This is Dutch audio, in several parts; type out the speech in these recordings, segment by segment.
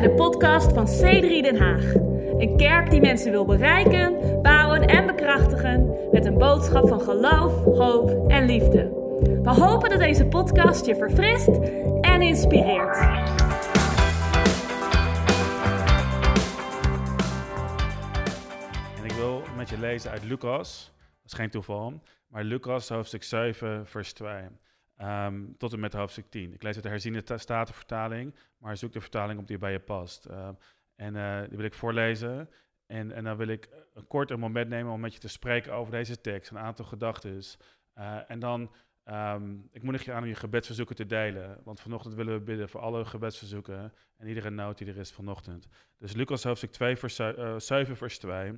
bij de podcast van C3 Den Haag. Een kerk die mensen wil bereiken, bouwen en bekrachtigen met een boodschap van geloof, hoop en liefde. We hopen dat deze podcast je verfrist en inspireert. En ik wil met je lezen uit Lucas, dat is geen toeval, maar Lucas hoofdstuk 7, vers 2. Ehm, tot en met hoofdstuk 10. Ik lees uit de herziende statenvertaling, maar zoek de vertaling op die bij je past. Ehm, en uh, die wil ik voorlezen. En, en dan wil ik een kort een moment nemen om met je te spreken over deze tekst, een aantal gedachten. Uh, en dan, um, ik moedig je aan om je gebedsverzoeken te delen. Want vanochtend willen we bidden voor alle gebedsverzoeken en iedere nood die er is vanochtend. Dus Lucas hoofdstuk 2, vers, uh, 7, vers 2.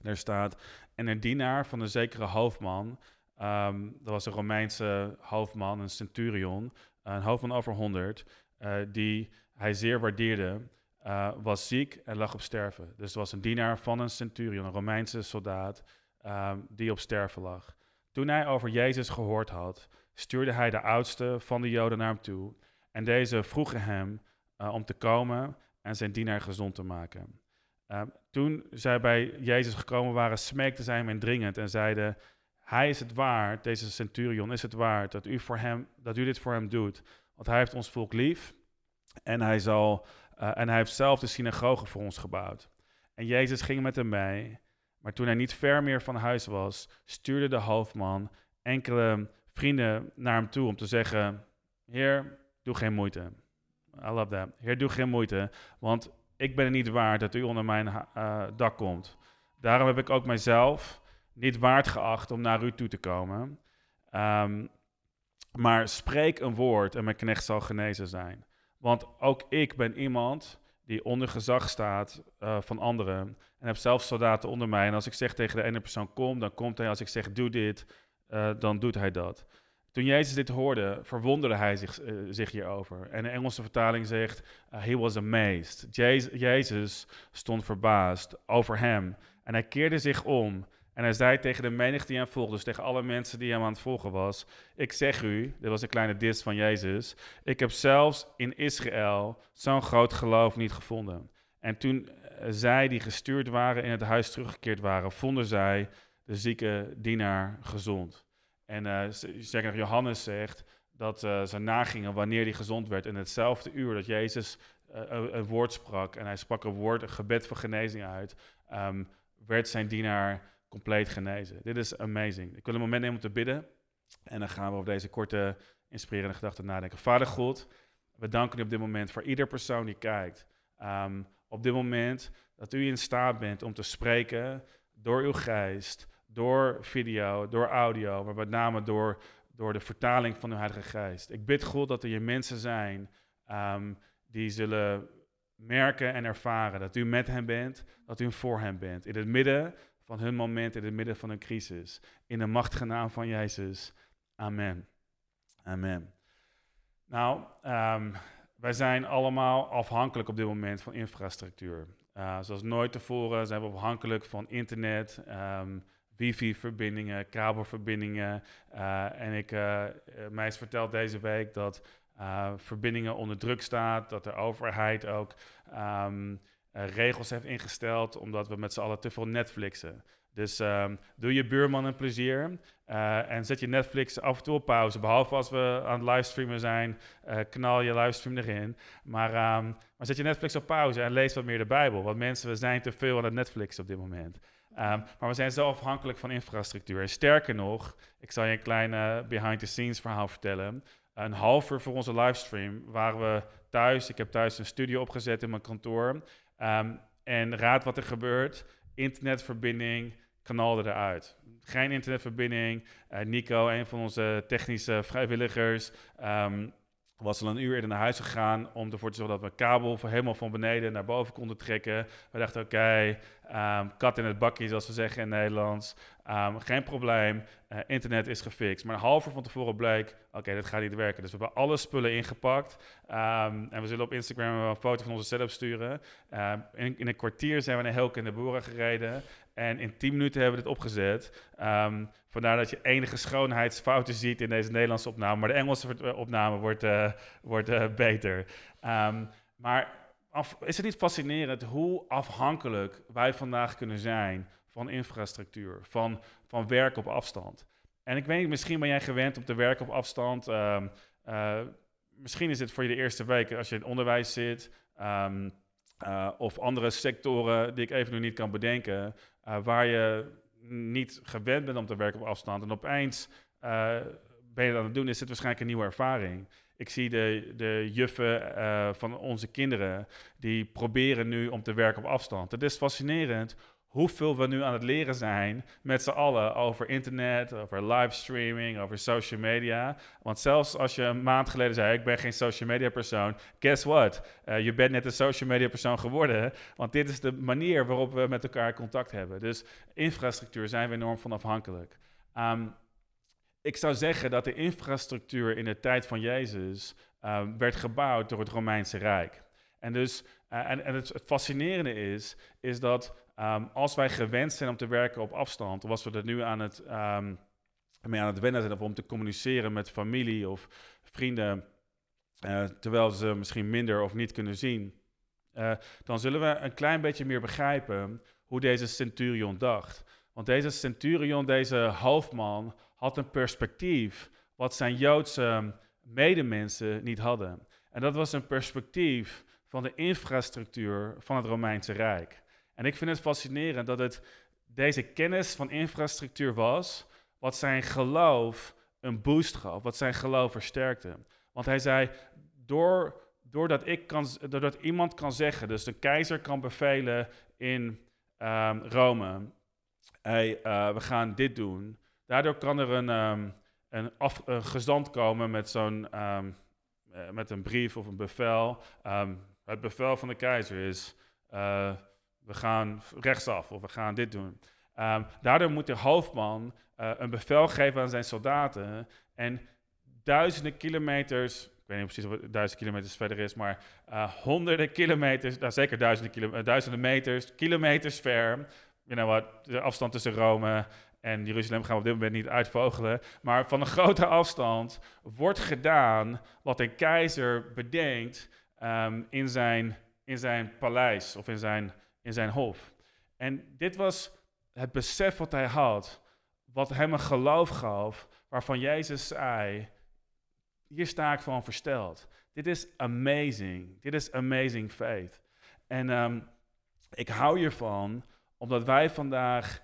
Daar staat, en een dienaar van een zekere hoofdman Um, dat was een Romeinse hoofdman, een centurion, een hoofdman over 100, eh, die hij zeer waardeerde, uh, was ziek en lag op sterven. Dus het was een dienaar van een centurion, een Romeinse soldaat, um, die op sterven lag. Toen hij over Jezus gehoord had, stuurde hij de oudste van de Joden naar hem toe. En deze vroegen hem uh, om te komen en zijn dienaar gezond te maken. Um, toen zij bij Jezus gekomen waren, smeekten zij hem indringend en zeiden: hij is het waard, deze centurion is het waard, dat u, voor hem, dat u dit voor hem doet. Want hij heeft ons volk lief en hij, zal, uh, en hij heeft zelf de synagoge voor ons gebouwd. En Jezus ging met hem mee, maar toen hij niet ver meer van huis was, stuurde de hoofdman enkele vrienden naar hem toe om te zeggen, Heer, doe geen moeite. I love that. Heer, doe geen moeite, want ik ben het niet waard dat u onder mijn uh, dak komt. Daarom heb ik ook mijzelf niet waard geacht om naar u toe te komen. Um, maar spreek een woord en mijn knecht zal genezen zijn. Want ook ik ben iemand die onder gezag staat uh, van anderen. En heb zelf soldaten onder mij. En als ik zeg tegen de ene persoon kom, dan komt hij. Als ik zeg doe dit, uh, dan doet hij dat. Toen Jezus dit hoorde, verwonderde hij zich, uh, zich hierover. En de Engelse vertaling zegt, he was amazed. Jezus stond verbaasd over hem. En hij keerde zich om en hij zei tegen de menigte die hem volgde, dus tegen alle mensen die hem aan het volgen was: Ik zeg u, dit was een kleine dis van Jezus, ik heb zelfs in Israël zo'n groot geloof niet gevonden. En toen eh, zij die gestuurd waren in het huis teruggekeerd waren, vonden zij de zieke dienaar gezond. En uh, zeker Johannes zegt dat uh, ze nagingen wanneer hij gezond werd. In hetzelfde uur dat Jezus een, woord sprak, en hij sprak een woord, een gebed van genezing uit, um, werd zijn dienaar compleet genezen. Dit is amazing. Ik wil een moment nemen om te bidden. En dan gaan we over deze korte, inspirerende gedachten nadenken. Vader God, we danken u op dit moment voor ieder persoon die kijkt. Um, op dit moment dat u in staat bent om te spreken door uw geest, door video, door audio, maar met name door, door de vertaling van uw Heilige Geest. Ik bid God dat er hier mensen zijn um, die zullen merken en ervaren dat u met hen bent, dat u voor hen bent. In het midden van hun moment in het midden van een crisis. In de machtige naam van Jezus. Amen. Amen. Nou, um, wij zijn allemaal afhankelijk op dit moment van infrastructuur. Uh, zoals nooit tevoren zijn we afhankelijk van internet, um, wifi-verbindingen, kabelverbindingen. Uh, en ik, uh, mij is verteld deze week dat verbindingen onder druk staan, dat de overheid ook uh, regels heeft ingesteld, omdat we met z'n allen te veel Netflixen. Dus um, doe je buurman een plezier uh, en zet je Netflix af en toe op pauze. Behalve als we aan het livestreamen zijn, uh, knal je livestream erin. Maar, um, maar zet je Netflix op pauze en lees wat meer de Bijbel. Want mensen, we zijn te veel aan het Netflix op dit moment. Um, maar we zijn zo afhankelijk van infrastructuur. En sterker nog, ik zal je een klein behind-the-scenes verhaal vertellen. Een half uur voor onze livestream waren we thuis. Ik heb thuis een studio opgezet in mijn kantoor. Um, en raad wat er gebeurt. Internetverbinding knalde eruit. Geen internetverbinding. Uh, Nico, een van onze technische vrijwilligers, um, was al een uur eerder naar huis gegaan om ervoor te zorgen dat we kabel helemaal van beneden naar boven konden trekken. We dachten, oké, um, kat in het bakje, zoals we zeggen in Nederlands. Um, geen probleem, uh, internet is gefixt. Maar een half uur van tevoren bleek, oké, dat gaat niet werken. Dus we hebben alle spullen ingepakt. Um, en we zullen op Instagram een foto van onze setup sturen. In, in, een kwartier zijn we naar Helke in de Boeren gereden. En in 10 minuten hebben we dit opgezet. Vandaar dat je enige schoonheidsfouten ziet in deze Nederlandse opname. Maar de Engelse opname wordt, uh, wordt beter. Maar is het niet fascinerend hoe afhankelijk wij vandaag kunnen zijn van infrastructuur, van, van werk op afstand? En ik weet niet, misschien ben jij gewend om te werken op afstand. Ehm, eh, misschien is het voor je de eerste week als je in onderwijs zit. Ehm, eh, of andere sectoren die ik even nu niet kan bedenken. Uh, waar je niet gewend bent om te werken op afstand. En opeens ben je dat aan het doen, is het waarschijnlijk een nieuwe ervaring. Ik zie de, de juffen van onze kinderen, die proberen nu om te werken op afstand. Het is fascinerend hoeveel we nu aan het leren zijn met z'n allen over internet, over livestreaming, over social media. Want zelfs als je een maand geleden zei, ik ben geen social media persoon, guess what? Uh, je bent net een social media persoon geworden, want dit is de manier waarop we met elkaar contact hebben. Dus infrastructuur zijn we enorm van afhankelijk. Um, ik zou zeggen dat de infrastructuur in de tijd van Jezus um, werd gebouwd door het Romeinse Rijk. En dus, uh, en, en het, fascinerende is, is dat Um, als wij gewend zijn om te werken op afstand, of als we er nu aan het, um, mee aan het wennen zijn, of om te communiceren met familie of vrienden, uh, terwijl ze misschien minder of niet kunnen zien, uh, dan zullen we een klein beetje meer begrijpen hoe deze centurion dacht. Want deze centurion, deze hoofdman, had een perspectief wat zijn Joodse medemensen niet hadden. En dat was een perspectief van de infrastructuur van het Romeinse Rijk. En ik vind het fascinerend dat het deze kennis van infrastructuur was, wat zijn geloof een boost gaf, wat zijn geloof versterkte. Want hij zei, door, doordat, ik kan, doordat iemand kan zeggen, dus de keizer kan bevelen in um, Rome, hey, uh, we gaan dit doen. Daardoor kan er een, um, een, gezant komen met zo'n um, met een brief of een bevel. het bevel van de keizer is. Uh, we gaan rechtsaf of we gaan dit doen. Daardoor moet de hoofdman uh, een bevel geven aan zijn soldaten en duizenden kilometers, ik weet niet precies wat duizenden kilometers verder is, maar honderden kilometers, nou zeker duizenden, duizenden meters, kilometers ver, you know what, de afstand tussen Rome en Jeruzalem gaan we op dit moment niet uitvogelen, maar van een grote afstand wordt gedaan wat een keizer bedenkt um, in, zijn, in zijn paleis of in zijn in zijn hoofd. En dit was het besef wat hij had, wat hem een geloof gaf, waarvan Jezus zei, hier sta ik van versteld. Dit is amazing. Dit is amazing faith. En um, ik hou hiervan, omdat wij vandaag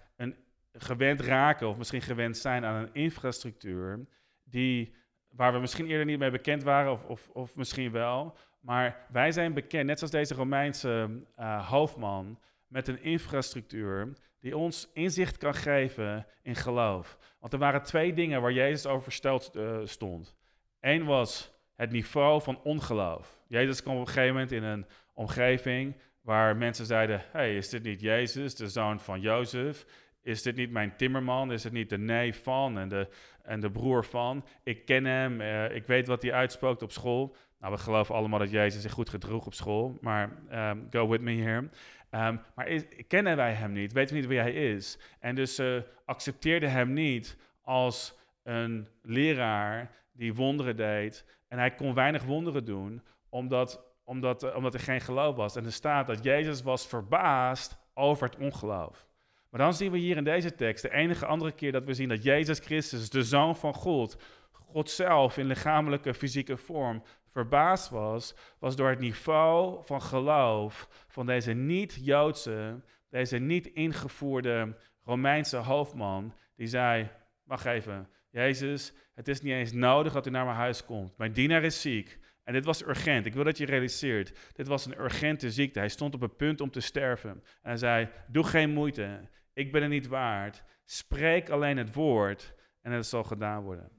gewend raken, of misschien gewend zijn aan een infrastructuur, die, waar we misschien eerder niet mee bekend waren, of, of, of misschien wel, maar wij zijn bekend, net zoals deze Romeinse uh, hoofdman, met een infrastructuur die ons inzicht kan geven in geloof. Want er waren twee dingen waar Jezus over versteld uh, stond. Eén was het niveau van ongeloof. Jezus kwam op een gegeven moment in een omgeving waar mensen zeiden: hey, is dit niet Jezus, de zoon van Jozef? Is dit niet mijn timmerman? Is het niet de neef van en de, en de broer van? Ik ken hem, uh, ik weet wat hij uitspookt op school. Nou, we geloven allemaal dat Jezus zich goed gedroeg op school, maar um, go with me here. Um, maar kennen wij hem niet, weten we niet wie hij is. En dus ze uh, accepteerden hem niet als een leraar die wonderen deed. En hij kon weinig wonderen doen, omdat, omdat, uh, omdat er geen geloof was. En er staat dat Jezus was verbaasd over het ongeloof. Maar dan zien we hier in deze tekst, de enige andere keer dat we zien dat Jezus Christus, de Zoon van God, God zelf in lichamelijke, fysieke vorm, verbaasd was, was door het niveau van geloof van deze niet-Joodse, deze niet ingevoerde Romeinse hoofdman, die zei, wacht even, Jezus, het is niet eens nodig dat u naar mijn huis komt. Mijn dienaar is ziek. En dit was urgent. Ik wil dat je realiseert. Dit was een urgente ziekte. Hij stond op het punt om te sterven. En hij zei: Doe geen moeite. Ik ben er niet waard. Spreek alleen het woord en het zal gedaan worden.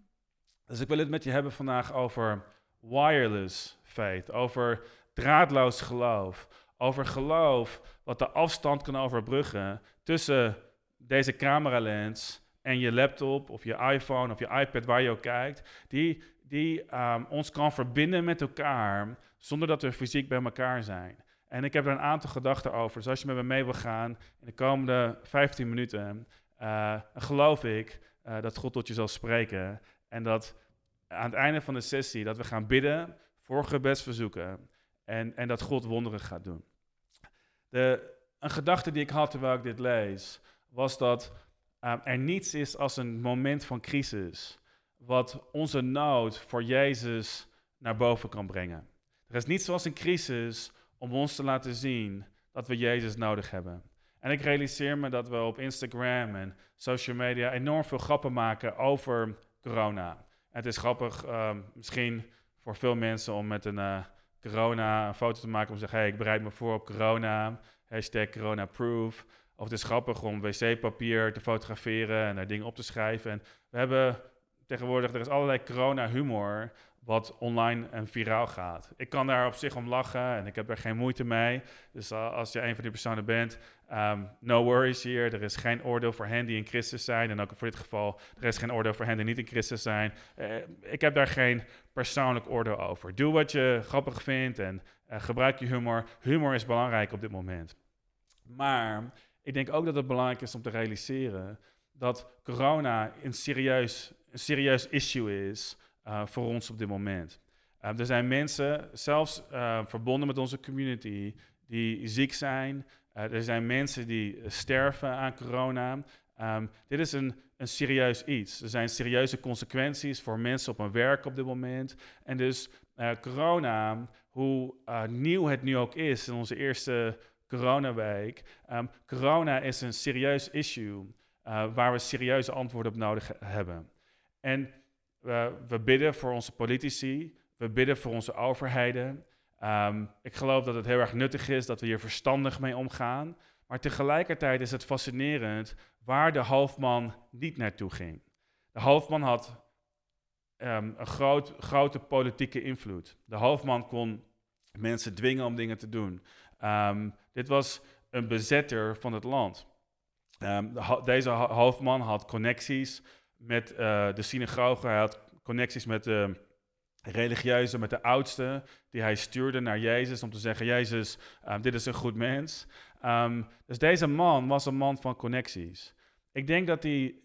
Dus ik wil het met je hebben vandaag over wireless faith, over draadloos geloof, over geloof wat de afstand kan overbruggen tussen deze cameralens en je laptop of je iPhone of je iPad waar je ook kijkt, die, die um, ons kan verbinden met elkaar zonder dat we fysiek bij elkaar zijn. En ik heb er een aantal gedachten over. Dus als je met me mee wil gaan in de komende 15 minuten, uh, geloof ik uh, dat God tot je zal spreken en dat aan het einde van de sessie dat we gaan bidden voor gebedsverzoeken. en, en dat God wonderen gaat doen. De, een gedachte die ik had terwijl ik dit lees, was dat ehm, er niets is als een moment van crisis wat onze nood voor Jezus naar boven kan brengen. Er is niets zoals een crisis om ons te laten zien dat we Jezus nodig hebben. En ik realiseer me dat we op Instagram en social media enorm veel grappen maken over corona. het is grappig, ehm, misschien voor veel mensen, om met een uh, corona een foto te maken om te zeggen: hey, ik bereid me voor op corona. Hashtag coronaproof. Of het is grappig om wc-papier te fotograferen en daar dingen op te schrijven. En we hebben tegenwoordig, er is allerlei corona-humor wat online en viraal gaat. Ik kan daar op zich om lachen en ik heb er geen moeite mee. Dus als je een van die personen bent, um, no worries hier. Er is geen oordeel voor hen die in Christus zijn. En ook voor dit geval, er is geen oordeel voor hen die niet in Christus zijn. Uh, ik heb daar geen persoonlijk oordeel over. Doe wat je grappig vindt en uh, gebruik je humor. Humor is belangrijk op dit moment. Maar ik denk ook dat het belangrijk is om te realiseren dat corona een serieus, een serieus issue is uh, voor ons op dit moment. Uh, er zijn mensen, zelfs uh, verbonden met onze community, die ziek zijn. er zijn mensen die sterven aan corona. Um, dit is een, een serieus iets. Er zijn serieuze consequenties voor mensen op hun werk op dit moment. En dus corona, hoe nieuw het nu ook is in onze eerste coronaweek, um, corona is een serieus issue waar we serieuze antwoorden op nodig hebben. En we, bidden voor onze politici, we bidden voor onze overheden. Um, ik geloof dat het heel erg nuttig is dat we hier verstandig mee omgaan. Maar tegelijkertijd is het fascinerend waar de hoofdman niet naartoe ging. De hoofdman had um, een groot, grote politieke invloed. De hoofdman kon mensen dwingen om dingen te doen. Um, dit was een bezetter van het land. deze hoofdman had connecties met uh, de synagoge. Hij had connecties met de religieuze, met de oudsten, die hij stuurde naar Jezus om te zeggen, Jezus, um, dit is een goed mens. Um, dus deze man was een man van connecties. Ik denk dat hij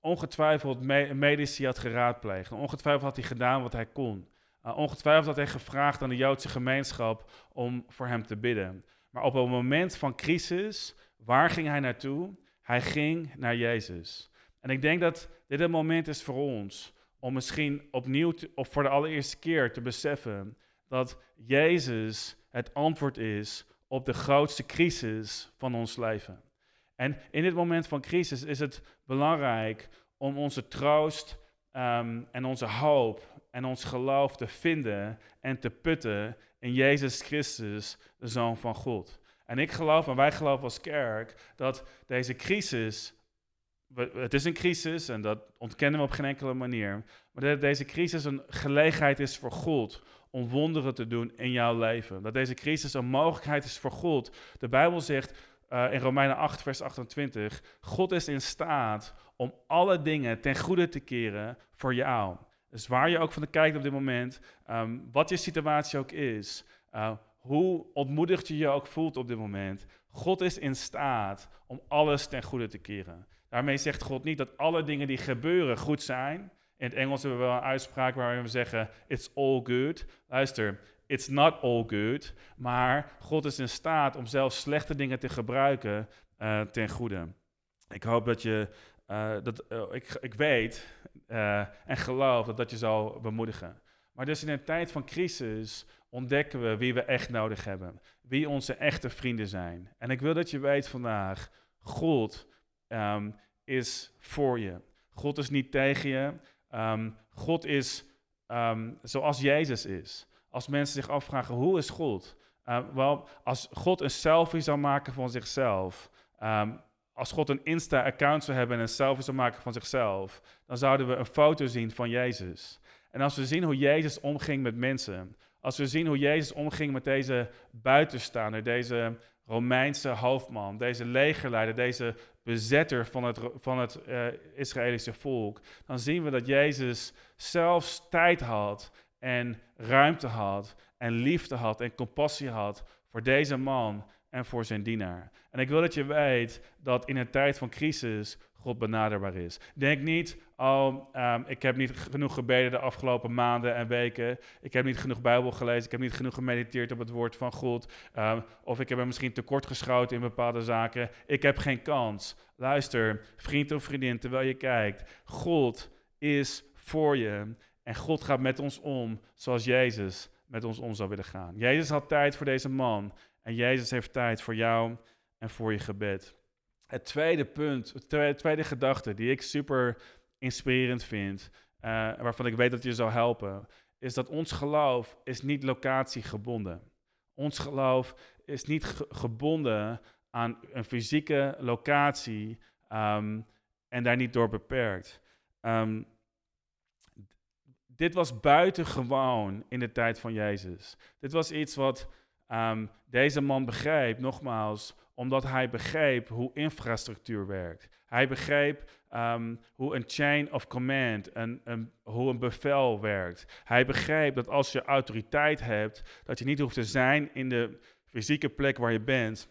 ongetwijfeld me medici had geraadpleegd. Ongetwijfeld had hij gedaan wat hij kon. Uh, ongetwijfeld had hij gevraagd aan de Joodse gemeenschap om voor hem te bidden. Maar op een moment van crisis, waar ging hij naartoe? Hij ging naar Jezus. En ik denk dat dit een moment is voor ons om misschien opnieuw, of voor de allereerste keer te beseffen dat Jezus het antwoord is op de grootste crisis van ons leven. En in dit moment van crisis is het belangrijk om onze troost ehm, en onze hoop en ons geloof te vinden en te putten in Jezus Christus, de Zoon van God. En ik geloof, en wij geloven als kerk, dat deze crisis het is een crisis en dat ontkennen we op geen enkele manier. Maar dat deze crisis een gelegenheid is voor God om wonderen te doen in jouw leven. Dat deze crisis een mogelijkheid is voor God. De Bijbel zegt uh, in Romeinen 8, vers 28: God is in staat om alle dingen ten goede te keren voor jou. Dus waar je ook van kijkt op dit moment, um, wat je situatie ook is, uh, hoe ontmoedigd je je ook voelt op dit moment, God is in staat om alles ten goede te keren. Daarmee zegt God niet dat alle dingen die gebeuren goed zijn. In het Engels hebben we wel een uitspraak waarin we zeggen: It's all good. Luister, it's not all good. Maar God is in staat om zelfs slechte dingen te gebruiken uh, ten goede. Ik hoop dat je. Uh, dat, uh, ik, ik weet en geloof dat dat je zal bemoedigen. Maar dus in een tijd van crisis ontdekken we wie we echt nodig hebben. Wie onze echte vrienden zijn. En ik wil dat je weet vandaag: God um, is voor je. God is niet tegen je. Um, God is um, zoals Jezus is. Als mensen zich afvragen, hoe is God? Uh, wel, als God een selfie zou maken van zichzelf, als God een Insta-account zou hebben en een selfie zou maken van zichzelf, dan zouden we een foto zien van Jezus. En als we zien hoe Jezus omging met mensen, als we zien hoe Jezus omging met deze buitenstaander, deze Romeinse hoofdman, deze legerleider, deze bezetter van het, van het uh, Israëlische volk, dan zien we dat Jezus zelfs tijd had en ruimte had en liefde had en compassie had voor deze man en voor zijn dienaar. En ik wil dat je weet dat in een tijd van crisis God benaderbaar is. Denk niet, oh, um, ik heb niet genoeg gebeden de afgelopen maanden en weken. Ik heb niet genoeg Bijbel gelezen. Ik heb niet genoeg gemediteerd op het woord van God. Um, of ik heb er misschien tekort geschoten in bepaalde zaken. Ik heb geen kans. Luister, vriend of vriendin, terwijl je kijkt. God is voor je. En God gaat met ons om zoals Jezus met ons om zou willen gaan. Jezus had tijd voor deze man. En Jezus heeft tijd voor jou en voor je gebed. Het tweede punt, de tweede gedachte die ik super inspirerend vind, uh, waarvan ik weet dat je zou helpen, is dat ons geloof is niet locatiegebonden. Ons geloof is niet gebonden aan een fysieke locatie um, en daar niet door beperkt. Um, dit was buitengewoon in de tijd van Jezus. Dit was iets wat um, deze man begreep, nogmaals, omdat hij begreep hoe infrastructuur werkt. Hij begreep um, hoe een chain of command, een, hoe een bevel werkt. Hij begreep dat als je autoriteit hebt, dat je niet hoeft te zijn in de fysieke plek waar je bent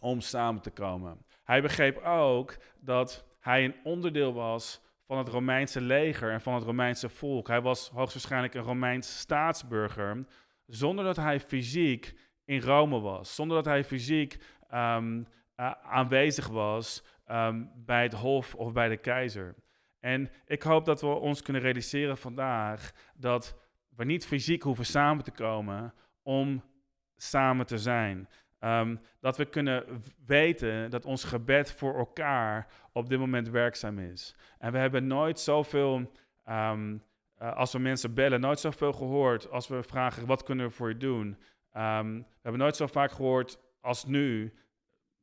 om samen te komen. Hij begreep ook dat hij een onderdeel was van het Romeinse leger en van het Romeinse volk. Hij was hoogstwaarschijnlijk een Romeins staatsburger, zonder dat hij fysiek in Rome was, zonder dat hij fysiek um, uh, aanwezig was um, bij het hof of bij de keizer. En ik hoop dat we ons kunnen realiseren vandaag dat we niet fysiek hoeven samen te komen om samen te zijn. Um, dat we kunnen weten dat ons gebed voor elkaar op dit moment werkzaam is. En we hebben nooit zoveel, um, uh, als we mensen bellen, nooit zoveel gehoord als we vragen: wat kunnen we voor je doen? Um, we hebben nooit zo vaak gehoord als nu.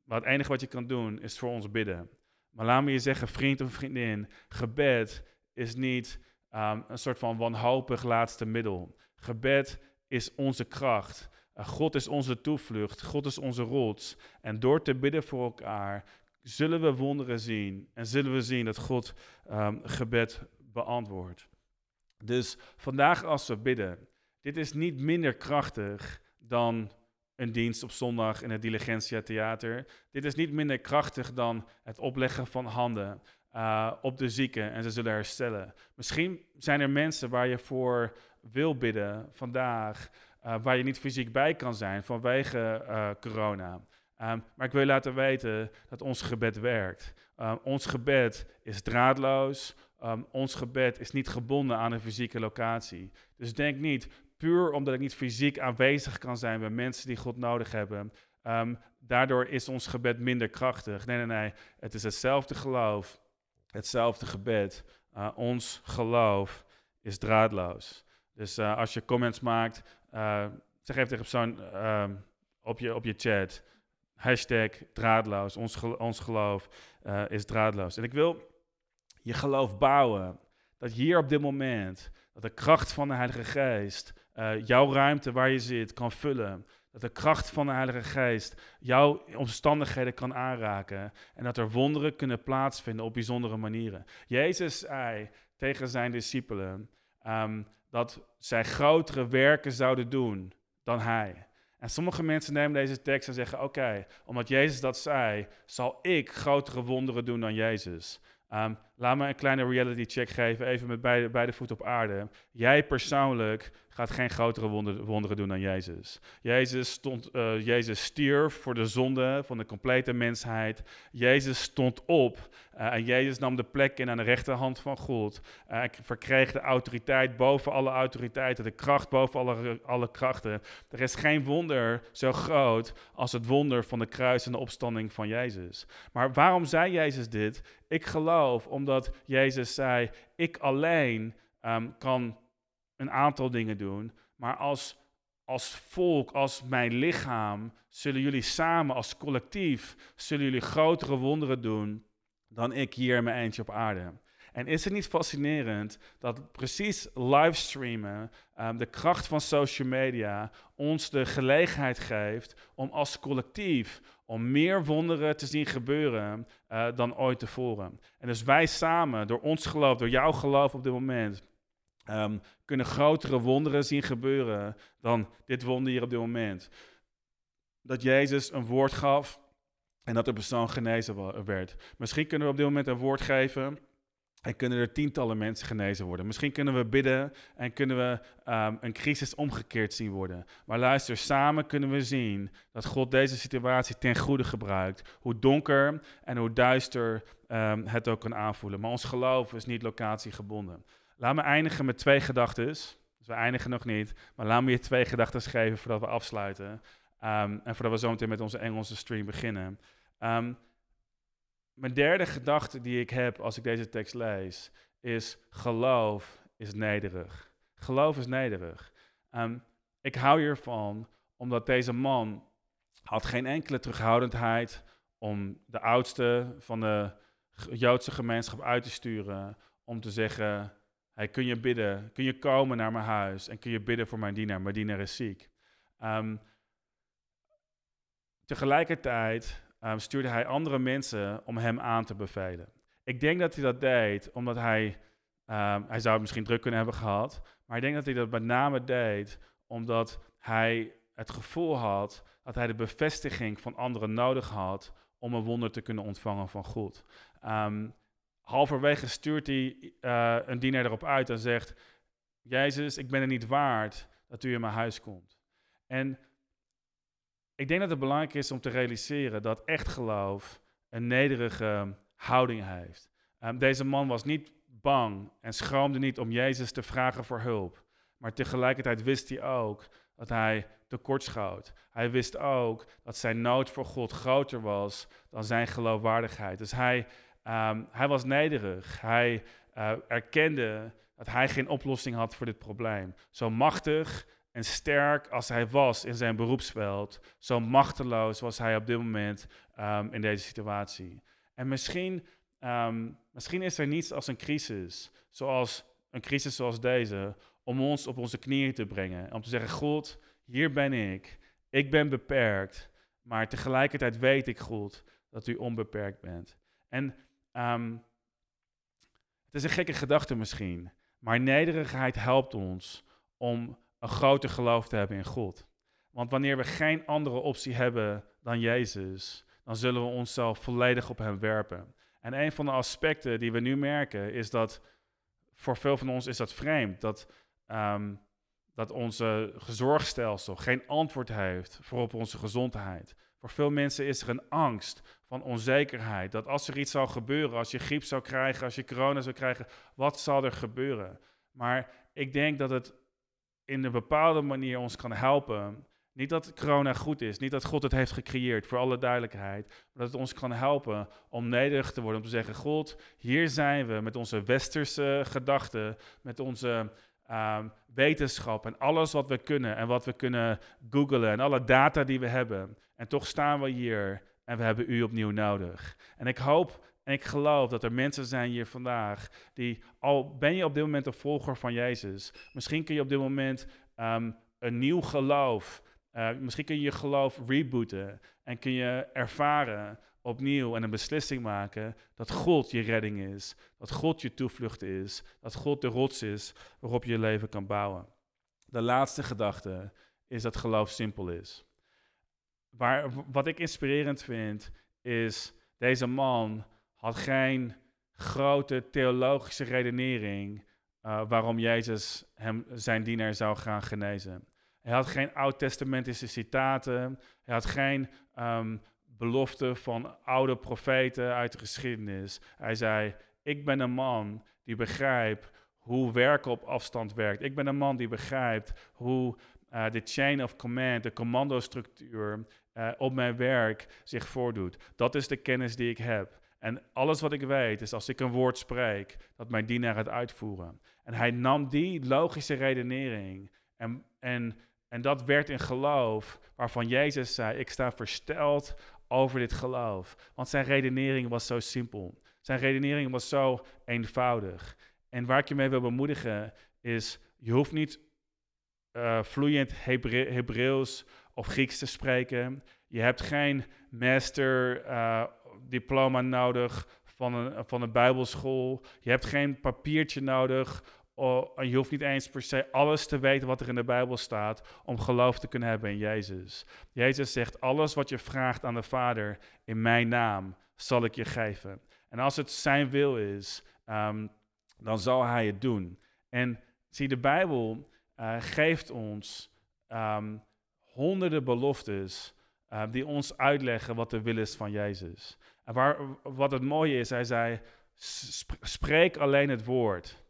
Maar het enige wat je kan doen is voor ons bidden. Maar laat me je zeggen, vriend of vriendin, gebed is niet um, een soort van wanhopig laatste middel. Gebed is onze kracht. Uh, God is onze toevlucht. God is onze rots. En door te bidden voor elkaar zullen we wonderen zien. En zullen we zien dat God um, gebed beantwoordt. Dus vandaag als we bidden, dit is niet minder krachtig dan een dienst op zondag in het Diligentia Theater. Dit is niet minder krachtig dan het opleggen van handen uh, op de zieken en ze zullen herstellen. Misschien zijn er mensen waar je voor wil bidden vandaag, uh, waar je niet fysiek bij kan zijn vanwege uh, corona. Um, maar ik wil laten weten dat ons gebed werkt. Um, ons gebed is draadloos. Um, ons gebed is niet gebonden aan een fysieke locatie. Dus denk niet, puur omdat ik niet fysiek aanwezig kan zijn bij mensen die God nodig hebben. Daardoor is ons gebed minder krachtig. Nee, nee, nee. Het is hetzelfde geloof, hetzelfde gebed. Uh, ons geloof is draadloos. Dus uh, als je comments maakt, uh, zeg even tegen op, je, op je chat. Hashtag draadloos. Ons, ons geloof is draadloos. En ik wil je geloof bouwen. Dat hier op dit moment, dat de kracht van de Heilige Geest uh, jouw ruimte waar je zit kan vullen. Dat de kracht van de Heilige Geest jouw omstandigheden kan aanraken. En dat er wonderen kunnen plaatsvinden op bijzondere manieren. Jezus zei tegen zijn discipelen um, dat zij grotere werken zouden doen dan hij. En sommige mensen nemen deze tekst en zeggen: Oké, omdat Jezus dat zei, zal ik grotere wonderen doen dan Jezus. Um, laat me een kleine reality check geven, even met beide, beide voeten op aarde. Jij persoonlijk gaat geen grotere wonderen doen dan Jezus. Jezus, stond, uh, Jezus stierf voor de zonde van de complete mensheid. Jezus stond op uh, en Jezus nam de plek in aan de rechterhand van God. Uh, verkreeg de autoriteit boven alle autoriteiten, de kracht boven alle, alle krachten. Er is geen wonder zo groot als het wonder van de kruis en de opstanding van Jezus. Maar waarom zei Jezus dit? Ik geloof omdat Jezus zei: Ik alleen um, kan een aantal dingen doen, maar als, als volk, als mijn lichaam, zullen jullie samen als collectief, zullen jullie grotere wonderen doen dan ik hier in mijn eentje op aarde. En is het niet fascinerend dat precies livestreamen, um, de kracht van social media, ons de gelegenheid geeft om als collectief, om meer wonderen te zien gebeuren uh, dan ooit tevoren. En dus wij samen, door ons geloof, door jouw geloof op dit moment, um, kunnen grotere wonderen zien gebeuren dan dit wonder hier op dit moment. dat Jezus een woord gaf en dat de persoon genezen werd. Misschien kunnen we op dit moment een woord geven en kunnen er tientallen mensen genezen worden. Misschien kunnen we bidden en kunnen we ehm, een crisis omgekeerd zien worden. Maar luister, samen kunnen we zien dat God deze situatie ten goede gebruikt. Hoe donker en hoe duister um, het ook kan aanvoelen. Maar ons geloof is niet locatiegebonden. Laat me eindigen met twee gedachten. Dus we eindigen nog niet. Maar laat me je twee gedachten geven voordat we afsluiten. Um, en voordat we zo meteen met onze Engelse stream beginnen. Mijn derde gedachte die ik heb als ik deze tekst lees, is geloof is nederig. Geloof is nederig. Um, ik hou hiervan omdat deze man had geen enkele terughoudendheid om de oudste van de Joodse gemeenschap uit te sturen. Om te zeggen, kun je bidden, kun je komen naar mijn huis en kun je bidden voor mijn dienaar, mijn dienaar is ziek. Um, tegelijkertijd um, stuurde hij andere mensen om hem aan te bevelen. Ik denk dat hij dat deed omdat hij, um, hij zou het misschien druk kunnen hebben gehad, maar ik denk dat hij dat met name deed omdat hij het gevoel had dat hij de bevestiging van anderen nodig had om een wonder te kunnen ontvangen van God. Um, halverwege stuurt hij uh, een dienaar erop uit en zegt: Jezus, ik ben er niet waard dat u in mijn huis komt. En ik denk dat het belangrijk is om te realiseren dat echt geloof een nederige houding heeft. Um, deze man was niet bang en schroomde niet om Jezus te vragen voor hulp. Maar tegelijkertijd wist hij ook dat hij tekortschoot. Hij wist ook dat zijn nood voor God groter was dan zijn geloofwaardigheid. Dus hij, um, hij was nederig. Hij uh, erkende dat hij geen oplossing had voor dit probleem. Zo machtig en sterk als hij was in zijn beroepsveld, zo machteloos was hij op dit moment um, in deze situatie. En misschien, um, misschien is er niets als een crisis, zoals een crisis zoals deze, om ons op onze knieën te brengen. Om te zeggen, God, hier ben ik. Ik ben beperkt, maar tegelijkertijd weet ik, God, dat u onbeperkt bent. En um, het is een gekke gedachte misschien, maar nederigheid helpt ons om een groter geloof te hebben in God. Want wanneer we geen andere optie hebben dan Jezus, dan zullen we onszelf volledig op Hem werpen. En een van de aspecten die we nu merken is dat voor veel van ons is dat vreemd. Dat, um, dat onze zorgstelsel geen antwoord heeft voor op onze gezondheid. Voor veel mensen is er een angst van onzekerheid. Dat als er iets zou gebeuren, als je griep zou krijgen, als je corona zou krijgen, wat zal er gebeuren? Maar ik denk dat het in een bepaalde manier ons kan helpen. Niet dat corona goed is, niet dat God het heeft gecreëerd, voor alle duidelijkheid. Maar dat het ons kan helpen om nederig te worden, om te zeggen: God, hier zijn we met onze westerse gedachten, met onze um, wetenschap en alles wat we kunnen en wat we kunnen googlen en alle data die we hebben. En toch staan we hier en we hebben u opnieuw nodig. En ik hoop en ik geloof dat er mensen zijn hier vandaag die, al ben je op dit moment een volger van Jezus, misschien kun je op dit moment um, een nieuw geloof, uh, misschien kun je je geloof rebooten en kun je ervaren opnieuw en een beslissing maken dat God je redding is, dat God je toevlucht is, dat God de rots is waarop je je leven kan bouwen. De laatste gedachte is dat geloof simpel is. Waar, wat ik inspirerend vind, is deze man had geen grote theologische redenering uh, waarom Jezus hem, zijn dienaar zou gaan genezen. Hij had geen oud-testamentische citaten. Hij had geen um, belofte van oude profeten uit de geschiedenis. Hij zei: Ik ben een man die begrijpt hoe werken op afstand werkt. Ik ben een man die begrijpt hoe uh, de chain of command, de commandostructuur uh, op mijn werk zich voordoet. Dat is de kennis die ik heb. En alles wat ik weet is als ik een woord spreek, dat mijn dienaar het uitvoeren. En hij nam die logische redenering en, en, en dat werd in geloof, waarvan Jezus zei, ik sta versteld over dit geloof. Want zijn redenering was zo simpel. Zijn redenering was zo eenvoudig. En waar ik je mee wil bemoedigen is, je hoeft niet uh, vloeiend Hebre Hebreeuws of Grieks te spreken. Je hebt geen master uh, diploma nodig van een, van een bijbelschool. Je hebt geen papiertje nodig je hoeft niet eens per se alles te weten wat er in de Bijbel staat om geloof te kunnen hebben in Jezus. Jezus zegt, alles wat je vraagt aan de Vader in mijn naam zal ik je geven. En als het zijn wil is, ehm, dan zal hij het doen. En zie, de Bijbel uh, geeft ons ehm, honderden beloftes uh, die ons uitleggen wat de wil is van Jezus. En waar, wat het mooie is, hij zei, spreek alleen het woord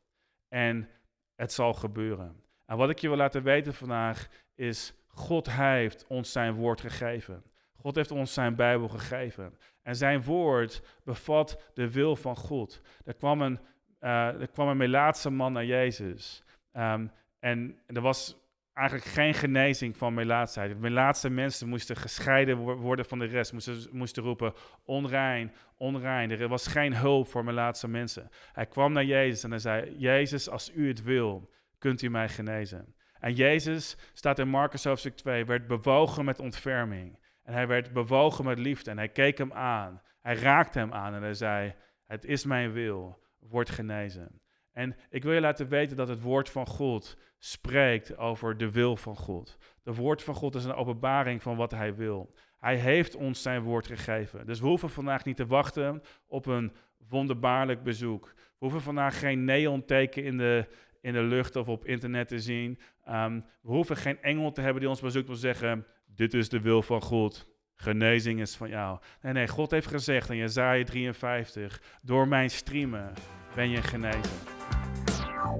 en het zal gebeuren. En wat ik je wil laten weten vandaag is, God heeft ons zijn woord gegeven. God heeft ons zijn Bijbel gegeven. En zijn woord bevat de wil van God. Er kwam een, uh, er kwam een Melaatse man naar Jezus. Um, en er was eigenlijk geen genezing van melaatsheid. Melaatse mensen moesten gescheiden worden van de rest, moesten, moesten roepen onrein, onrein. Er was geen hulp voor melaatse mensen. Hij kwam naar Jezus en hij zei, Jezus, als u het wil, kunt u mij genezen. En Jezus, staat in Marcus hoofdstuk 2, werd bewogen met ontferming. En hij werd bewogen met liefde en hij keek hem aan. Hij raakte hem aan en hij zei, het is mijn wil, word genezen. En ik wil je laten weten dat het woord van God spreekt over de wil van God. De woord van God is een openbaring van wat hij wil. Hij heeft ons zijn woord gegeven. Dus we hoeven vandaag niet te wachten op een wonderbaarlijk bezoek. We hoeven vandaag geen neonteken in de, in de lucht of op internet te zien. Um, we hoeven geen engel te hebben die ons bezoekt om te zeggen, dit is de wil van God. Genezing is van jou. Nee, nee, God heeft gezegd in Jezaja 53, door mijn streamen ben je genezen.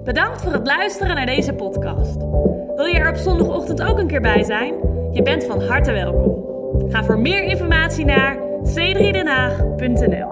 Bedankt voor het luisteren naar deze podcast. Wil je er op zondagochtend ook een keer bij zijn? Je bent van harte welkom. Ga voor meer informatie naar c3denhaag.nl